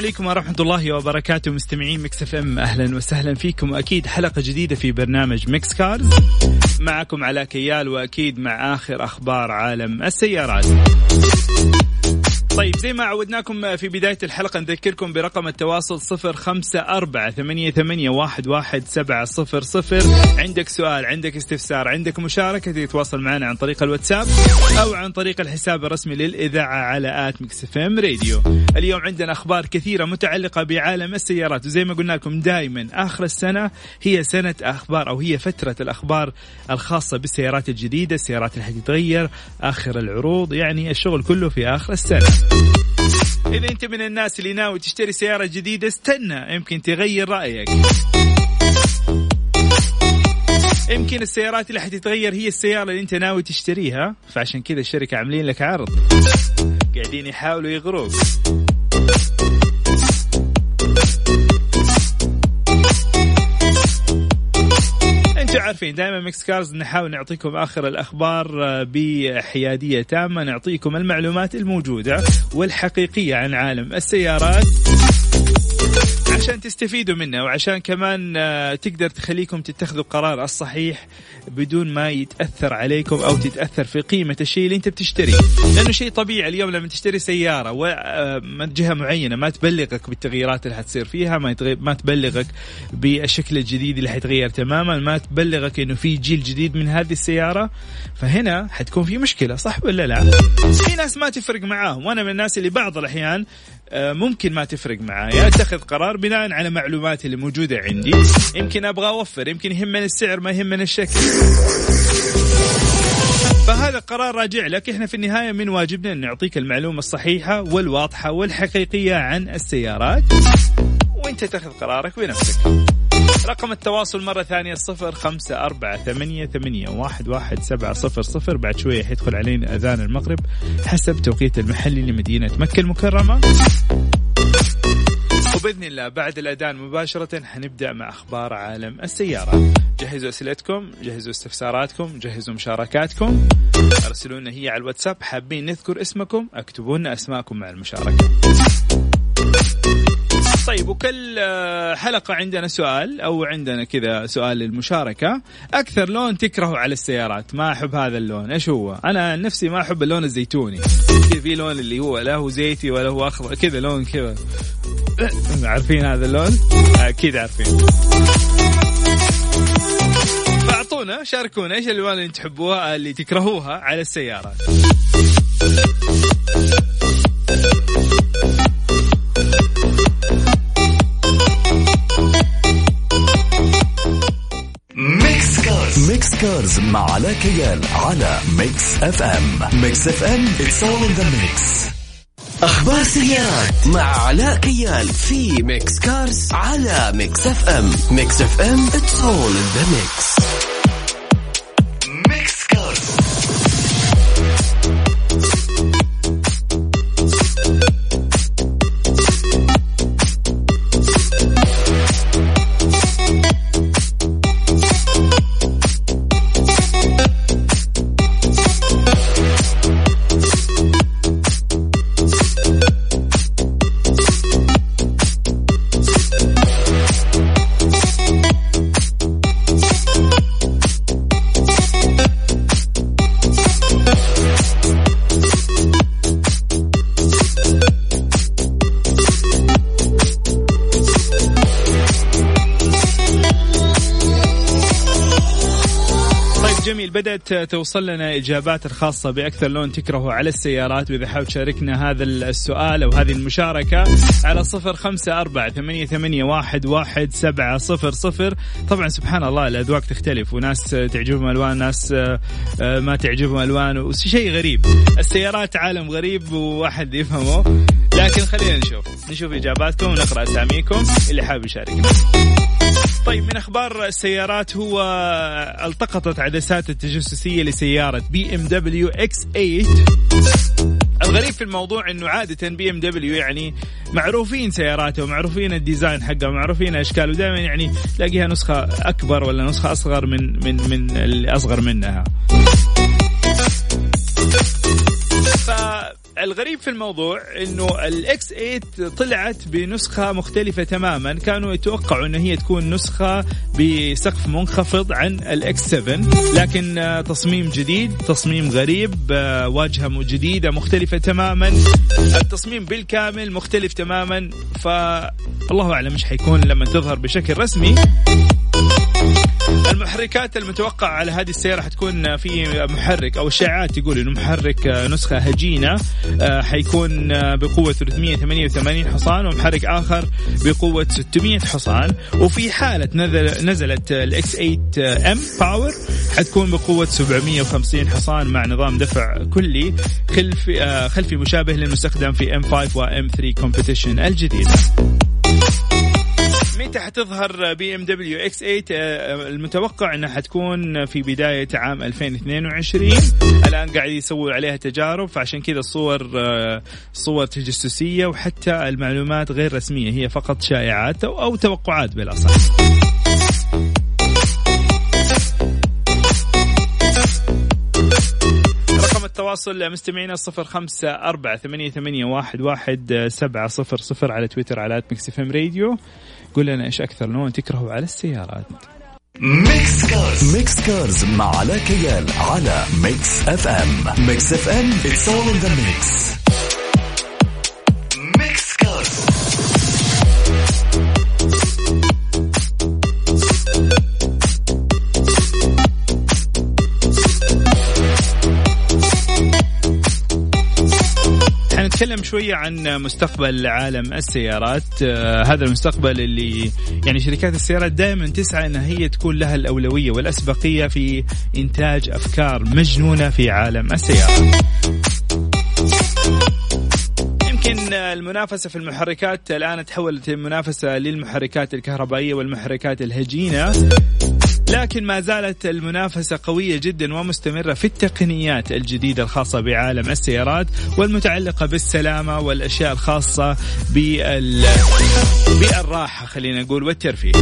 عليكم ورحمة الله وبركاته مستمعين مكس إف إم. أهلا وسهلا فيكم. واكيد حلقة جديدة في برنامج مكس كارز. معكم علاء كيال وأكيد مع آخر أخبار عالم السيارات. طيب زي ما عودناكم في بداية الحلقة نذكركم برقم التواصل صفر خمسة أربعة ثمانية, ثمانية واحد, واحد سبعة صفر صفر. عندك سؤال عندك استفسار عندك مشاركة تتواصل معنا عن طريق الواتساب أو عن طريق الحساب الرسمي للإذاعة على at ميكس إف إم راديو. اليوم عندنا أخبار كثيرة متعلقة بعالم السيارات. وزي ما قلنا لكم دائما آخر السنة هي سنة أخبار أو هي فترة الأخبار الخاصة بالسيارات الجديدة السيارات اللي حتتغير آخر العروض يعني الشغل كله في آخر السنة. إذا أنت من الناس اللي ناوي تشتري سيارة جديدة استنى. يمكن تغير رأيك. يمكن السيارات اللي حتتغير هي السيارة اللي أنت ناوي تشتريها فعشان كذا الشركة عاملين لك عرض. قاعدين يحاولوا يغروك. أنتم عارفين دائما ميكس كارز نحاول نعطيكم آخر الأخبار آه، بحيادية تامة. نعطيكم المعلومات الموجودة والحقيقية عن عالم السيارات. عشان تستفيدوا منه وعشان كمان آه، تقدر تخليكم تتخذوا القرار الصحيح بدون ما يتأثر عليكم أو تتأثر في قيمة الشيء اللي أنت بتشتريه. لأنه شيء طبيعي اليوم لما تشتري سيارة ومن جهة معينة ما تبلغك بالتغييرات اللي حتصير فيها ما ما تبلغك بالشكل الجديد اللي حيتغير تماما ما تبلغك إنه في جيل جديد من هذه السيارة. فهنا حتكون في مشكلة صح ولا لا؟ في ناس ما تفرق معاهم وأنا من الناس اللي بعض الأحيان آه، ممكن ما تفرق معايا. أتخذ قرار بناء على معلوماتي اللي موجودة عندي. يمكن أبغى أوفر يمكن يهمني السعر ما يهمني الشكل. فهذا قرار راجع لك. إحنا في النهاية من واجبنا أن نعطيك المعلومة الصحيحة والواضحة والحقيقية عن السيارات. وإنت تأخذ قرارك بنفسك. رقم التواصل مرة ثانية صفر خمسة أربعة ثمانية, ثمانية واحد, واحد سبعة صفر صفر. بعد شوية حيدخل علينا أذان المغرب حسب توقيت المحلي لمدينة مكة المكرمة. وبإذن الله بعد الأذان مباشرة حنبدأ مع أخبار عالم السيارة. جهزوا أسئلتكم جهزوا استفساراتكم جهزوا مشاركاتكم. ارسلوا لنا هي على الواتساب حابين نذكر اسمكم اكتبوا لنا أسماءكم مع المشاركة. طيب وكل آه، حلقة عندنا سؤال أو عندنا كذا سؤال للمشاركة. أكثر لون تكرهه على السيارات؟ ما أحب هذا اللون. إيش هو؟ أنا نفسي ما أحب اللون الزيتوني. في لون اللي هو لا هو زيتي ولا هو أخضر كذا لون كذا. عارفين هذا اللون؟ أكيد عارفين. فأعطونا شاركونا إيش الألوان اللي تحبوها اللي تكرهوها على السيارات. كارز ميكس مع علاء كيال على ميكس اف ام ميكس اف ام it's all in the mix. أخبار سيارات مع علاء كيال في ميكس كارز على ميكس اف ام ميكس اف ام it's all in the mix ميكس توصل لنا إجابات الخاصة بأكثر لون تكرهه على السيارات وإذا حاب تشاركنا هذا السؤال أو هذه المشاركة على صفر خمسة أربعة ثمانية, ثمانية واحد, واحد سبعة صفر صفر. طبعا سبحان الله الأذواق تختلف وناس تعجبهم ألوان ناس آه، آه، ما تعجبهم ألوان. وشيء غريب؟ السيارات عالم غريب وواحد يفهمه. لكن خلينا نشوف نشوف إجاباتكم ونقرأ أساميكم اللي حابب يشاركنا. طيب من أخبار السيارات هو التقطت عدسات التجسسية لسيارة بي إم دبليو X8 الغريب في الموضوع إنه عادة بي إم دبليو يعني معروفين سياراته ومعروفين ال design حقه ومعروفين أشكاله دائما يعني تلاقيها نسخة أكبر ولا نسخة أصغر من من من اللي أصغر منها. الغريب في الموضوع إنه ال X8 طلعت بنسخة مختلفة تماما. كانوا يتوقعوا إن هي تكون نسخة بسقف منخفض عن الاكس 7 لكن تصميم جديد تصميم غريب واجهة جديدة مختلفة تماما. التصميم بالكامل مختلف تماما. فالله أعلم إيش حيكون لما تظهر بشكل رسمي. المحركات المتوقع على هذه السيارة حتكون في محرك أو الشائعات تقول إنه محرك نسخة هجينة آه، حيكون بقوة 388 حصان ومحرك آخر بقوة 600 حصان. وفي حالة نزل نزلت ال X8 M Power حتكون بقوة 750 حصان مع نظام دفع كلي خلفي آه، خلفي مشابه للمستخدم في M5 و M3 Competition الجديدة متى حتظهر بي إم دبليو X8 المتوقع إنها حتكون في بداية عام 2022 الآن قاعد يسووا عليها تجارب فعشان كذا الصور آه، صور تجسسية وحتى المعلومات غير رسمية هي فقط شائعات أو, توقعات بالاصح التواصل مستمعينا صفر خمسة أربعة ثمانية, ثمانية واحد, واحد سبعة صفر صفر على تويتر على Mix FM Radio. قول لنا إيش أكثر لون تكرهه على السيارات. Mix Cars. Mix Cars مع علاء كيال على Mix FM. Mix FM all in the mix. Mix نتكلم شوية عن مستقبل عالم السيارات. آه هذا المستقبل اللي يعني شركات السيارات دائما تسعى أنها هي تكون لها الأولوية والأسبقية في إنتاج أفكار مجنونة في عالم السيارات. يمكن المنافسة في المحركات الآن تحولت المنافسة للمحركات الكهربائية والمحركات الهجينة. لكن ما زالت المنافسة قوية جدا ومستمرة في التقنيات الجديدة الخاصة بعالم السيارات والمتعلقة بالسلامة والأشياء الخاصة بال... بالراحة خلينا نقول والترفيه.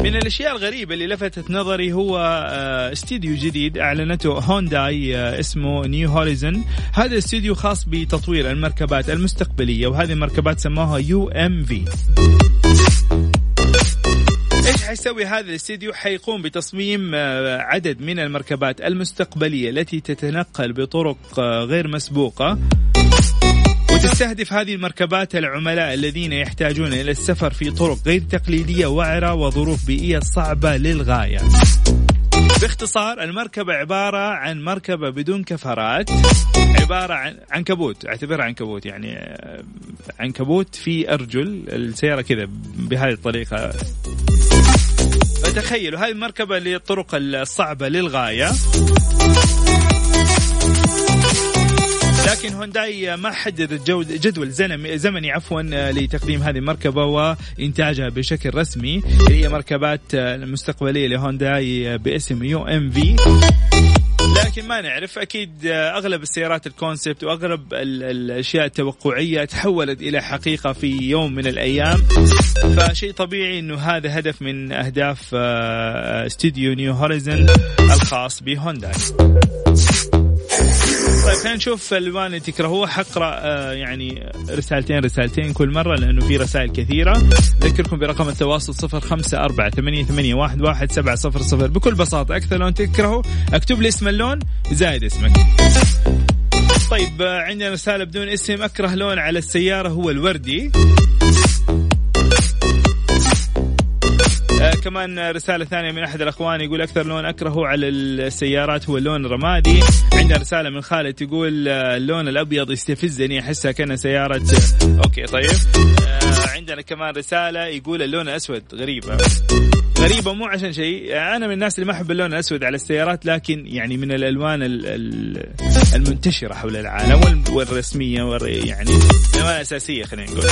من الأشياء الغريبة اللي لفتت نظري هو آه، استديو جديد أعلنته هونداي آه، اسمه New Horizons. هذا استديو خاص بتطوير المركبات المستقبلية وهذه المركبات سموها UMV. إيش حيسوي هذا الاستديو؟ حيقوم بتصميم آه، عدد من المركبات المستقبلية التي تتنقل بطرق آه، غير مسبوقة. وتستهدف هذه المركبات العملاء الذين يحتاجون إلى السفر في طرق غير تقليدية وعرة وظروف بيئية صعبة للغاية. باختصار المركبة عبارة عن مركبة بدون كفرات عبارة عن عنكبوت. أعتبرها عنكبوت يعني آه، عنكبوت في أرجل. السيارة كذا بهذه الطريقة. فتخيلوا هذه المركبة للطرق الصعبة للغاية. لكن هونداي ما حدد جدول زمني عفوا لتقديم هذه المركبة وإنتاجها بشكل رسمي. هي مركبات المستقبليه لهونداي باسم UMV. لكن ما نعرف أكيد أغلب السيارات ال concept وأغلب الأشياء التوقعية تحولت إلى حقيقة في يوم من الأيام. فشيء طبيعي إنه هذا هدف من أهداف آه، استوديو New Horizons الخاص بهونداي. طيب خلينا نشوف ألوان اللي تكرهوه. حقرأ آه يعني رسالتين رسالتين كل مرة لأنه في رسائل كثيرة. أذكركم برقم التواصل صفر خمسة أربعة ثمانية, ثمانية واحد, واحد سبعة صفر صفر. بكل بساطة أكثر لون تكرهه أكتب لي اسم اللون زائد اسمك. طيب آه عندنا رسالة بدون اسم أكره لون على السيارة هو الوردي. كمان رسالة ثانية من أحد الأخوان يقول أكثر لون أكرهه على السيارات هو اللون الرمادي عندنا رسالة من خالد تقول اللون الأبيض يستفزني أحسها كأنها سيارة. أوكي طيب. آه، عندنا كمان رسالة يقول اللون الأسود غريبة. غريبة مو عشان شيء. أنا من الناس اللي ما أحب اللون الأسود على السيارات لكن يعني من الألوان المنتشرة حول العالم والرسمية يعني الألوان الأساسية خلينا نقول.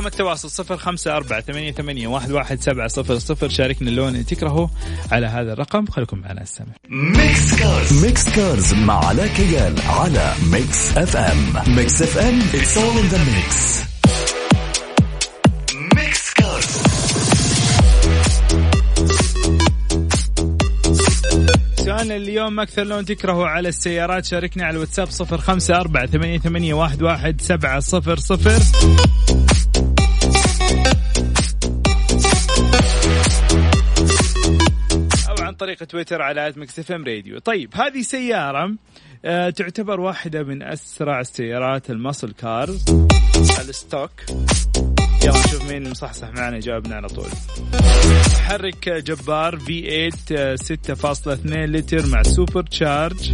رقم التواصل صفر خمسة أربعة ثمانية, ثمانية واحد, واحد سبعة صفر صفر. شاركنا اللون اللي تكرهه على هذا الرقم. خليكم معنا عالسمع. Mix Cars Mix Cars مع علاء كيال على Mix FM Mix FM it's all in the mix. Mix Cars سؤالنا اليوم أكثر لون تكرهه على السيارات شاركنا على الواتساب صفر خمسة أربعة ثمانية, ثمانية واحد, واحد سبعة صفر صفر. طريق تويتر على FM Radio. طيب هذه سيارة آه تعتبر واحدة من أسرع السيارات ال muscle car ال stock. يلا نشوف مين مصحصح معنا جاوبنا على طول. محرك جبار V8 6.2 لتر مع supercharge.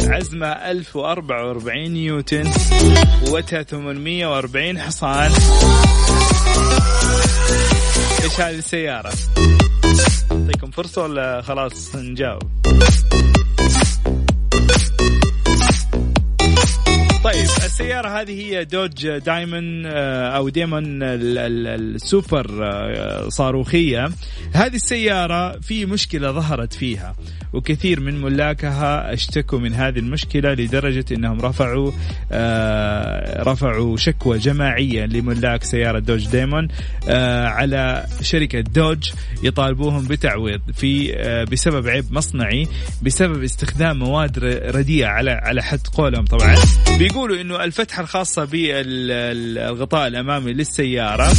عزمها 1044 نيوتن. قوتها 840 حصان. إيش هذه السيارة؟ نعطيكم فرصة ولا خلاص نجاوب؟ طيب السيارة هذه هي Dodge Demon آه، أو Demon السوبر آه، صاروخية. هذه السيارة في مشكلة ظهرت فيها وكثير من ملاكها اشتكوا من هذه المشكلة لدرجة أنهم رفعوا آه، رفعوا شكوى جماعية لملاك سيارة Dodge Demon على شركة دوج يطالبوهم بتعويض في بسبب عيب مصنعي بسبب استخدام مواد رديئة على على حد قولهم طبعا. بيقولوا إنه الفتحة الخاصة بالغطاء الأمامي للسيارة.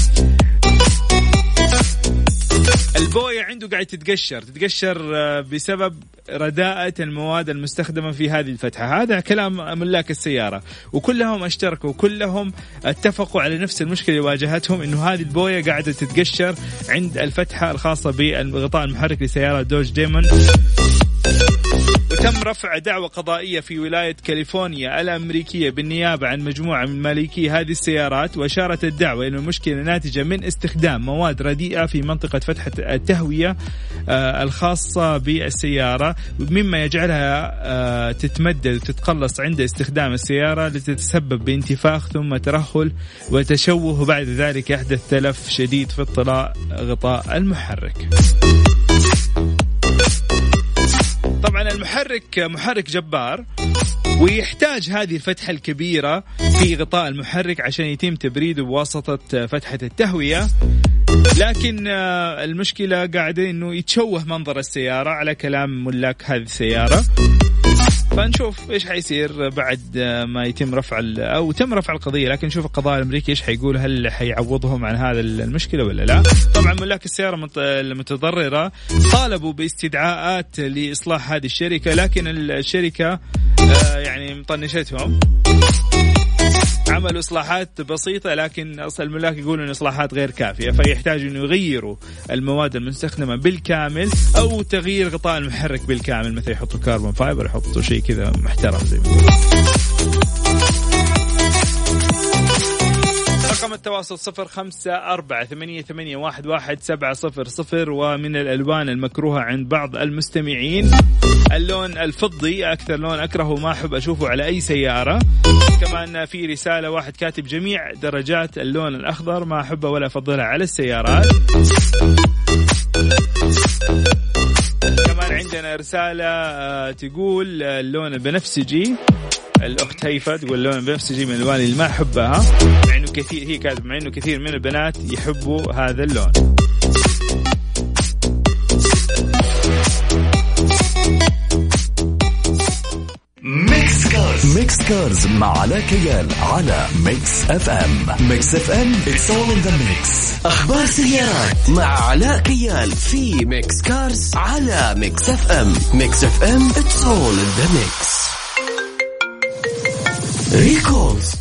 البوية عنده قاعد تتقشر تتقشر آه، بسبب رداءة المواد المستخدمة في هذه الفتحة. هذا كلام ملاك السيارة. وكلهم اشتركوا وكلهم اتفقوا على نفس المشكلة اللي واجهتهم إنه هذه البوية قاعدة تتقشر عند الفتحة الخاصة بالغطاء المحرك لسيارة Dodge Demon. وتم رفع دعوى قضائية في ولاية كاليفورنيا الأمريكية بالنيابة عن مجموعة من مالكي هذه السيارات وأشارت الدعوى إلى المشكلة ناتجة من استخدام مواد رديئة في منطقة فتحة التهوية آه، الخاصة بالسيارة مما يجعلها آه، تتمدد وتتقلص عند استخدام السيارة لتتسبب بانتفاخ ثم ترهل وتشوه وبعد ذلك يحدث تلف شديد في اطلاع غطاء المحرك. المحرك محرك جبار ويحتاج هذه الفتحة الكبيرة في غطاء المحرك عشان يتم تبريده بواسطة فتحة التهوية. لكن آه، المشكلة قاعدة إنه يتشوه منظر السيارة على كلام ملاك هذه السيارة. فنشوف إيش حيصير بعد ما يتم رفع أو تم رفع القضية لكن نشوف القضاء الأمريكي إيش حيقول هل حيعوضهم عن هذا المشكلة ولا لا. طبعا ملاك السيارة المتضررة طالبوا باستدعاءات لإصلاح هذه الشركة لكن الشركة آه، يعني مطنشتهم. عملوا إصلاحات بسيطة لكن أصل الملاك يقولوا إن إصلاحات غير كافية فيحتاجوا إنه يغيروا المواد المستخدمة بالكامل أو تغيير غطاء المحرك بالكامل مثل يحطوا كربون فايبر يحطوا شيء كذا محترم زي رقم التواصل صفر خمسة أربعة ثمانية, ثمانية واحد, واحد سبعة صفر صفر ومن الألوان المكروهة عند بعض المستمعين اللون الفضي أكثر لون أكرهه ما أحب أشوفه على أي سيارة. كمان في رسالة واحد كاتب جميع درجات اللون الأخضر ما أحبه ولا أفضلها على السيارات. كمان عندنا رسالة آه، تقول اللون البنفسجي الأخت هيفا تقول اللون البنفسجي من الالوان اللي ما إنه كثير هي كاتبة مع إنه كثير من البنات يحبوا هذا اللون. Mix Cars Mix Cars مع علاء كيال على Mix FM Mix FM it's all in the mix. أخبار سيارات مع علاء كيال في Mix Cars على Mix FM Mix FM it's all in the mix. recalls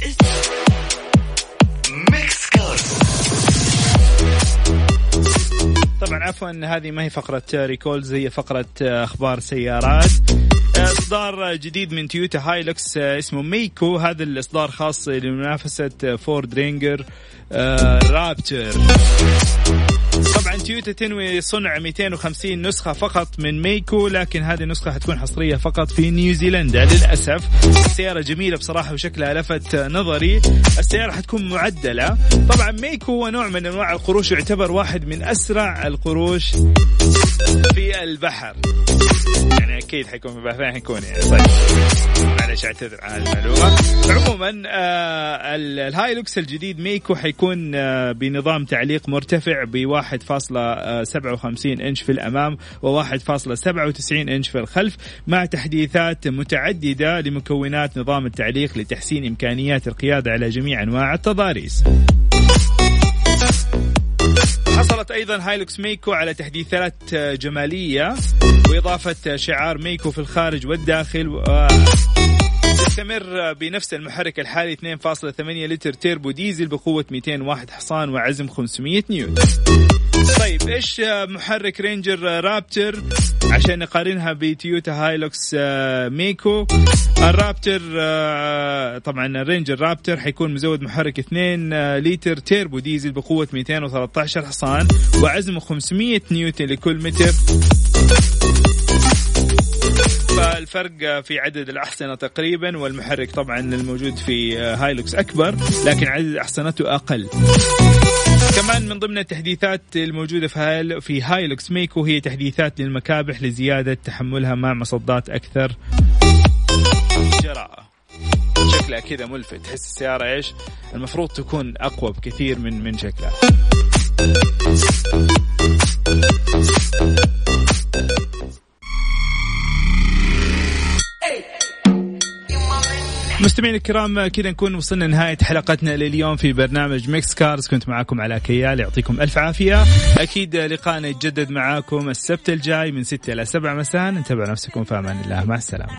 عفوا هذه ما هي فقرة recalls هي فقرة أخبار سيارات. إصدار جديد من تويوتا هايلوكس اسمه Mako. هذا الإصدار خاص لمنافسة فورد Ranger Raptor. طبعا تويوتا تنوي صنع 250 نسخة فقط من Mako لكن هذه النسخة حتكون حصرية فقط في نيوزيلندا. للأسف السيارة جميلة بصراحة وشكلها لفت نظري. السيارة حتكون معدلة. طبعا ميكو هو نوع من أنواع القروش يعتبر واحد من أسرع القروش في البحر. يعني أكيد حيكون في البحرين حيكون يعني طيب معلش أعتذر عن المعلومة. عموما آه الهايلوكس الجديد ميكو حيكون آه بنظام تعليق مرتفع ب 1.57 إنش في الأمام و 1.97 إنش في الخلف مع تحديثات متعددة لمكونات نظام التعليق لتحسين إمكانيات القيادة على جميع أنواع التضاريس. حصلت أيضا هايلوكس ميكو على تحديثات جمالية وإضافة شعار ميكو في الخارج والداخل و... تستمر بنفس المحرك الحالي 2.8 لتر تيربو ديزل بقوة 201 حصان وعزم 500 نيوتن. طيب إيش محرك رينجر رابتر؟ عشان نقارنها بتويوتا هايلوكس ميكو. الرابتر طبعا الرينجر رابتر حيكون مزود محرك 2 لتر تيربو ديزل بقوة 213 حصان وعزمه 500 نيوتن لكل متر. فالفرق في عدد الأحصنة تقريبا والمحرك طبعا الموجود في هايلوكس أكبر لكن عدد أحصنته أقل. كمان من ضمن التحديثات الموجودة في هايل في هايلوكس ميكو هي تحديثات للمكابح لزيادة تحملها مع مصدات أكثر جراءة. شكلها كذا ملفت. تحس السيارة إيش؟ المفروض تكون أقوى بكثير من من شكلها. مستمعينا الكرام كذا نكون وصلنا نهاية حلقتنا لليوم في برنامج Mix Cars. كنت معاكم علي كيال يعطيكم ألف عافية. أكيد لقائنا يتجدد معاكم السبت الجاي من 6 إلى 7 مساء. انتبهوا نفسكم في أمان الله. مع السلامة.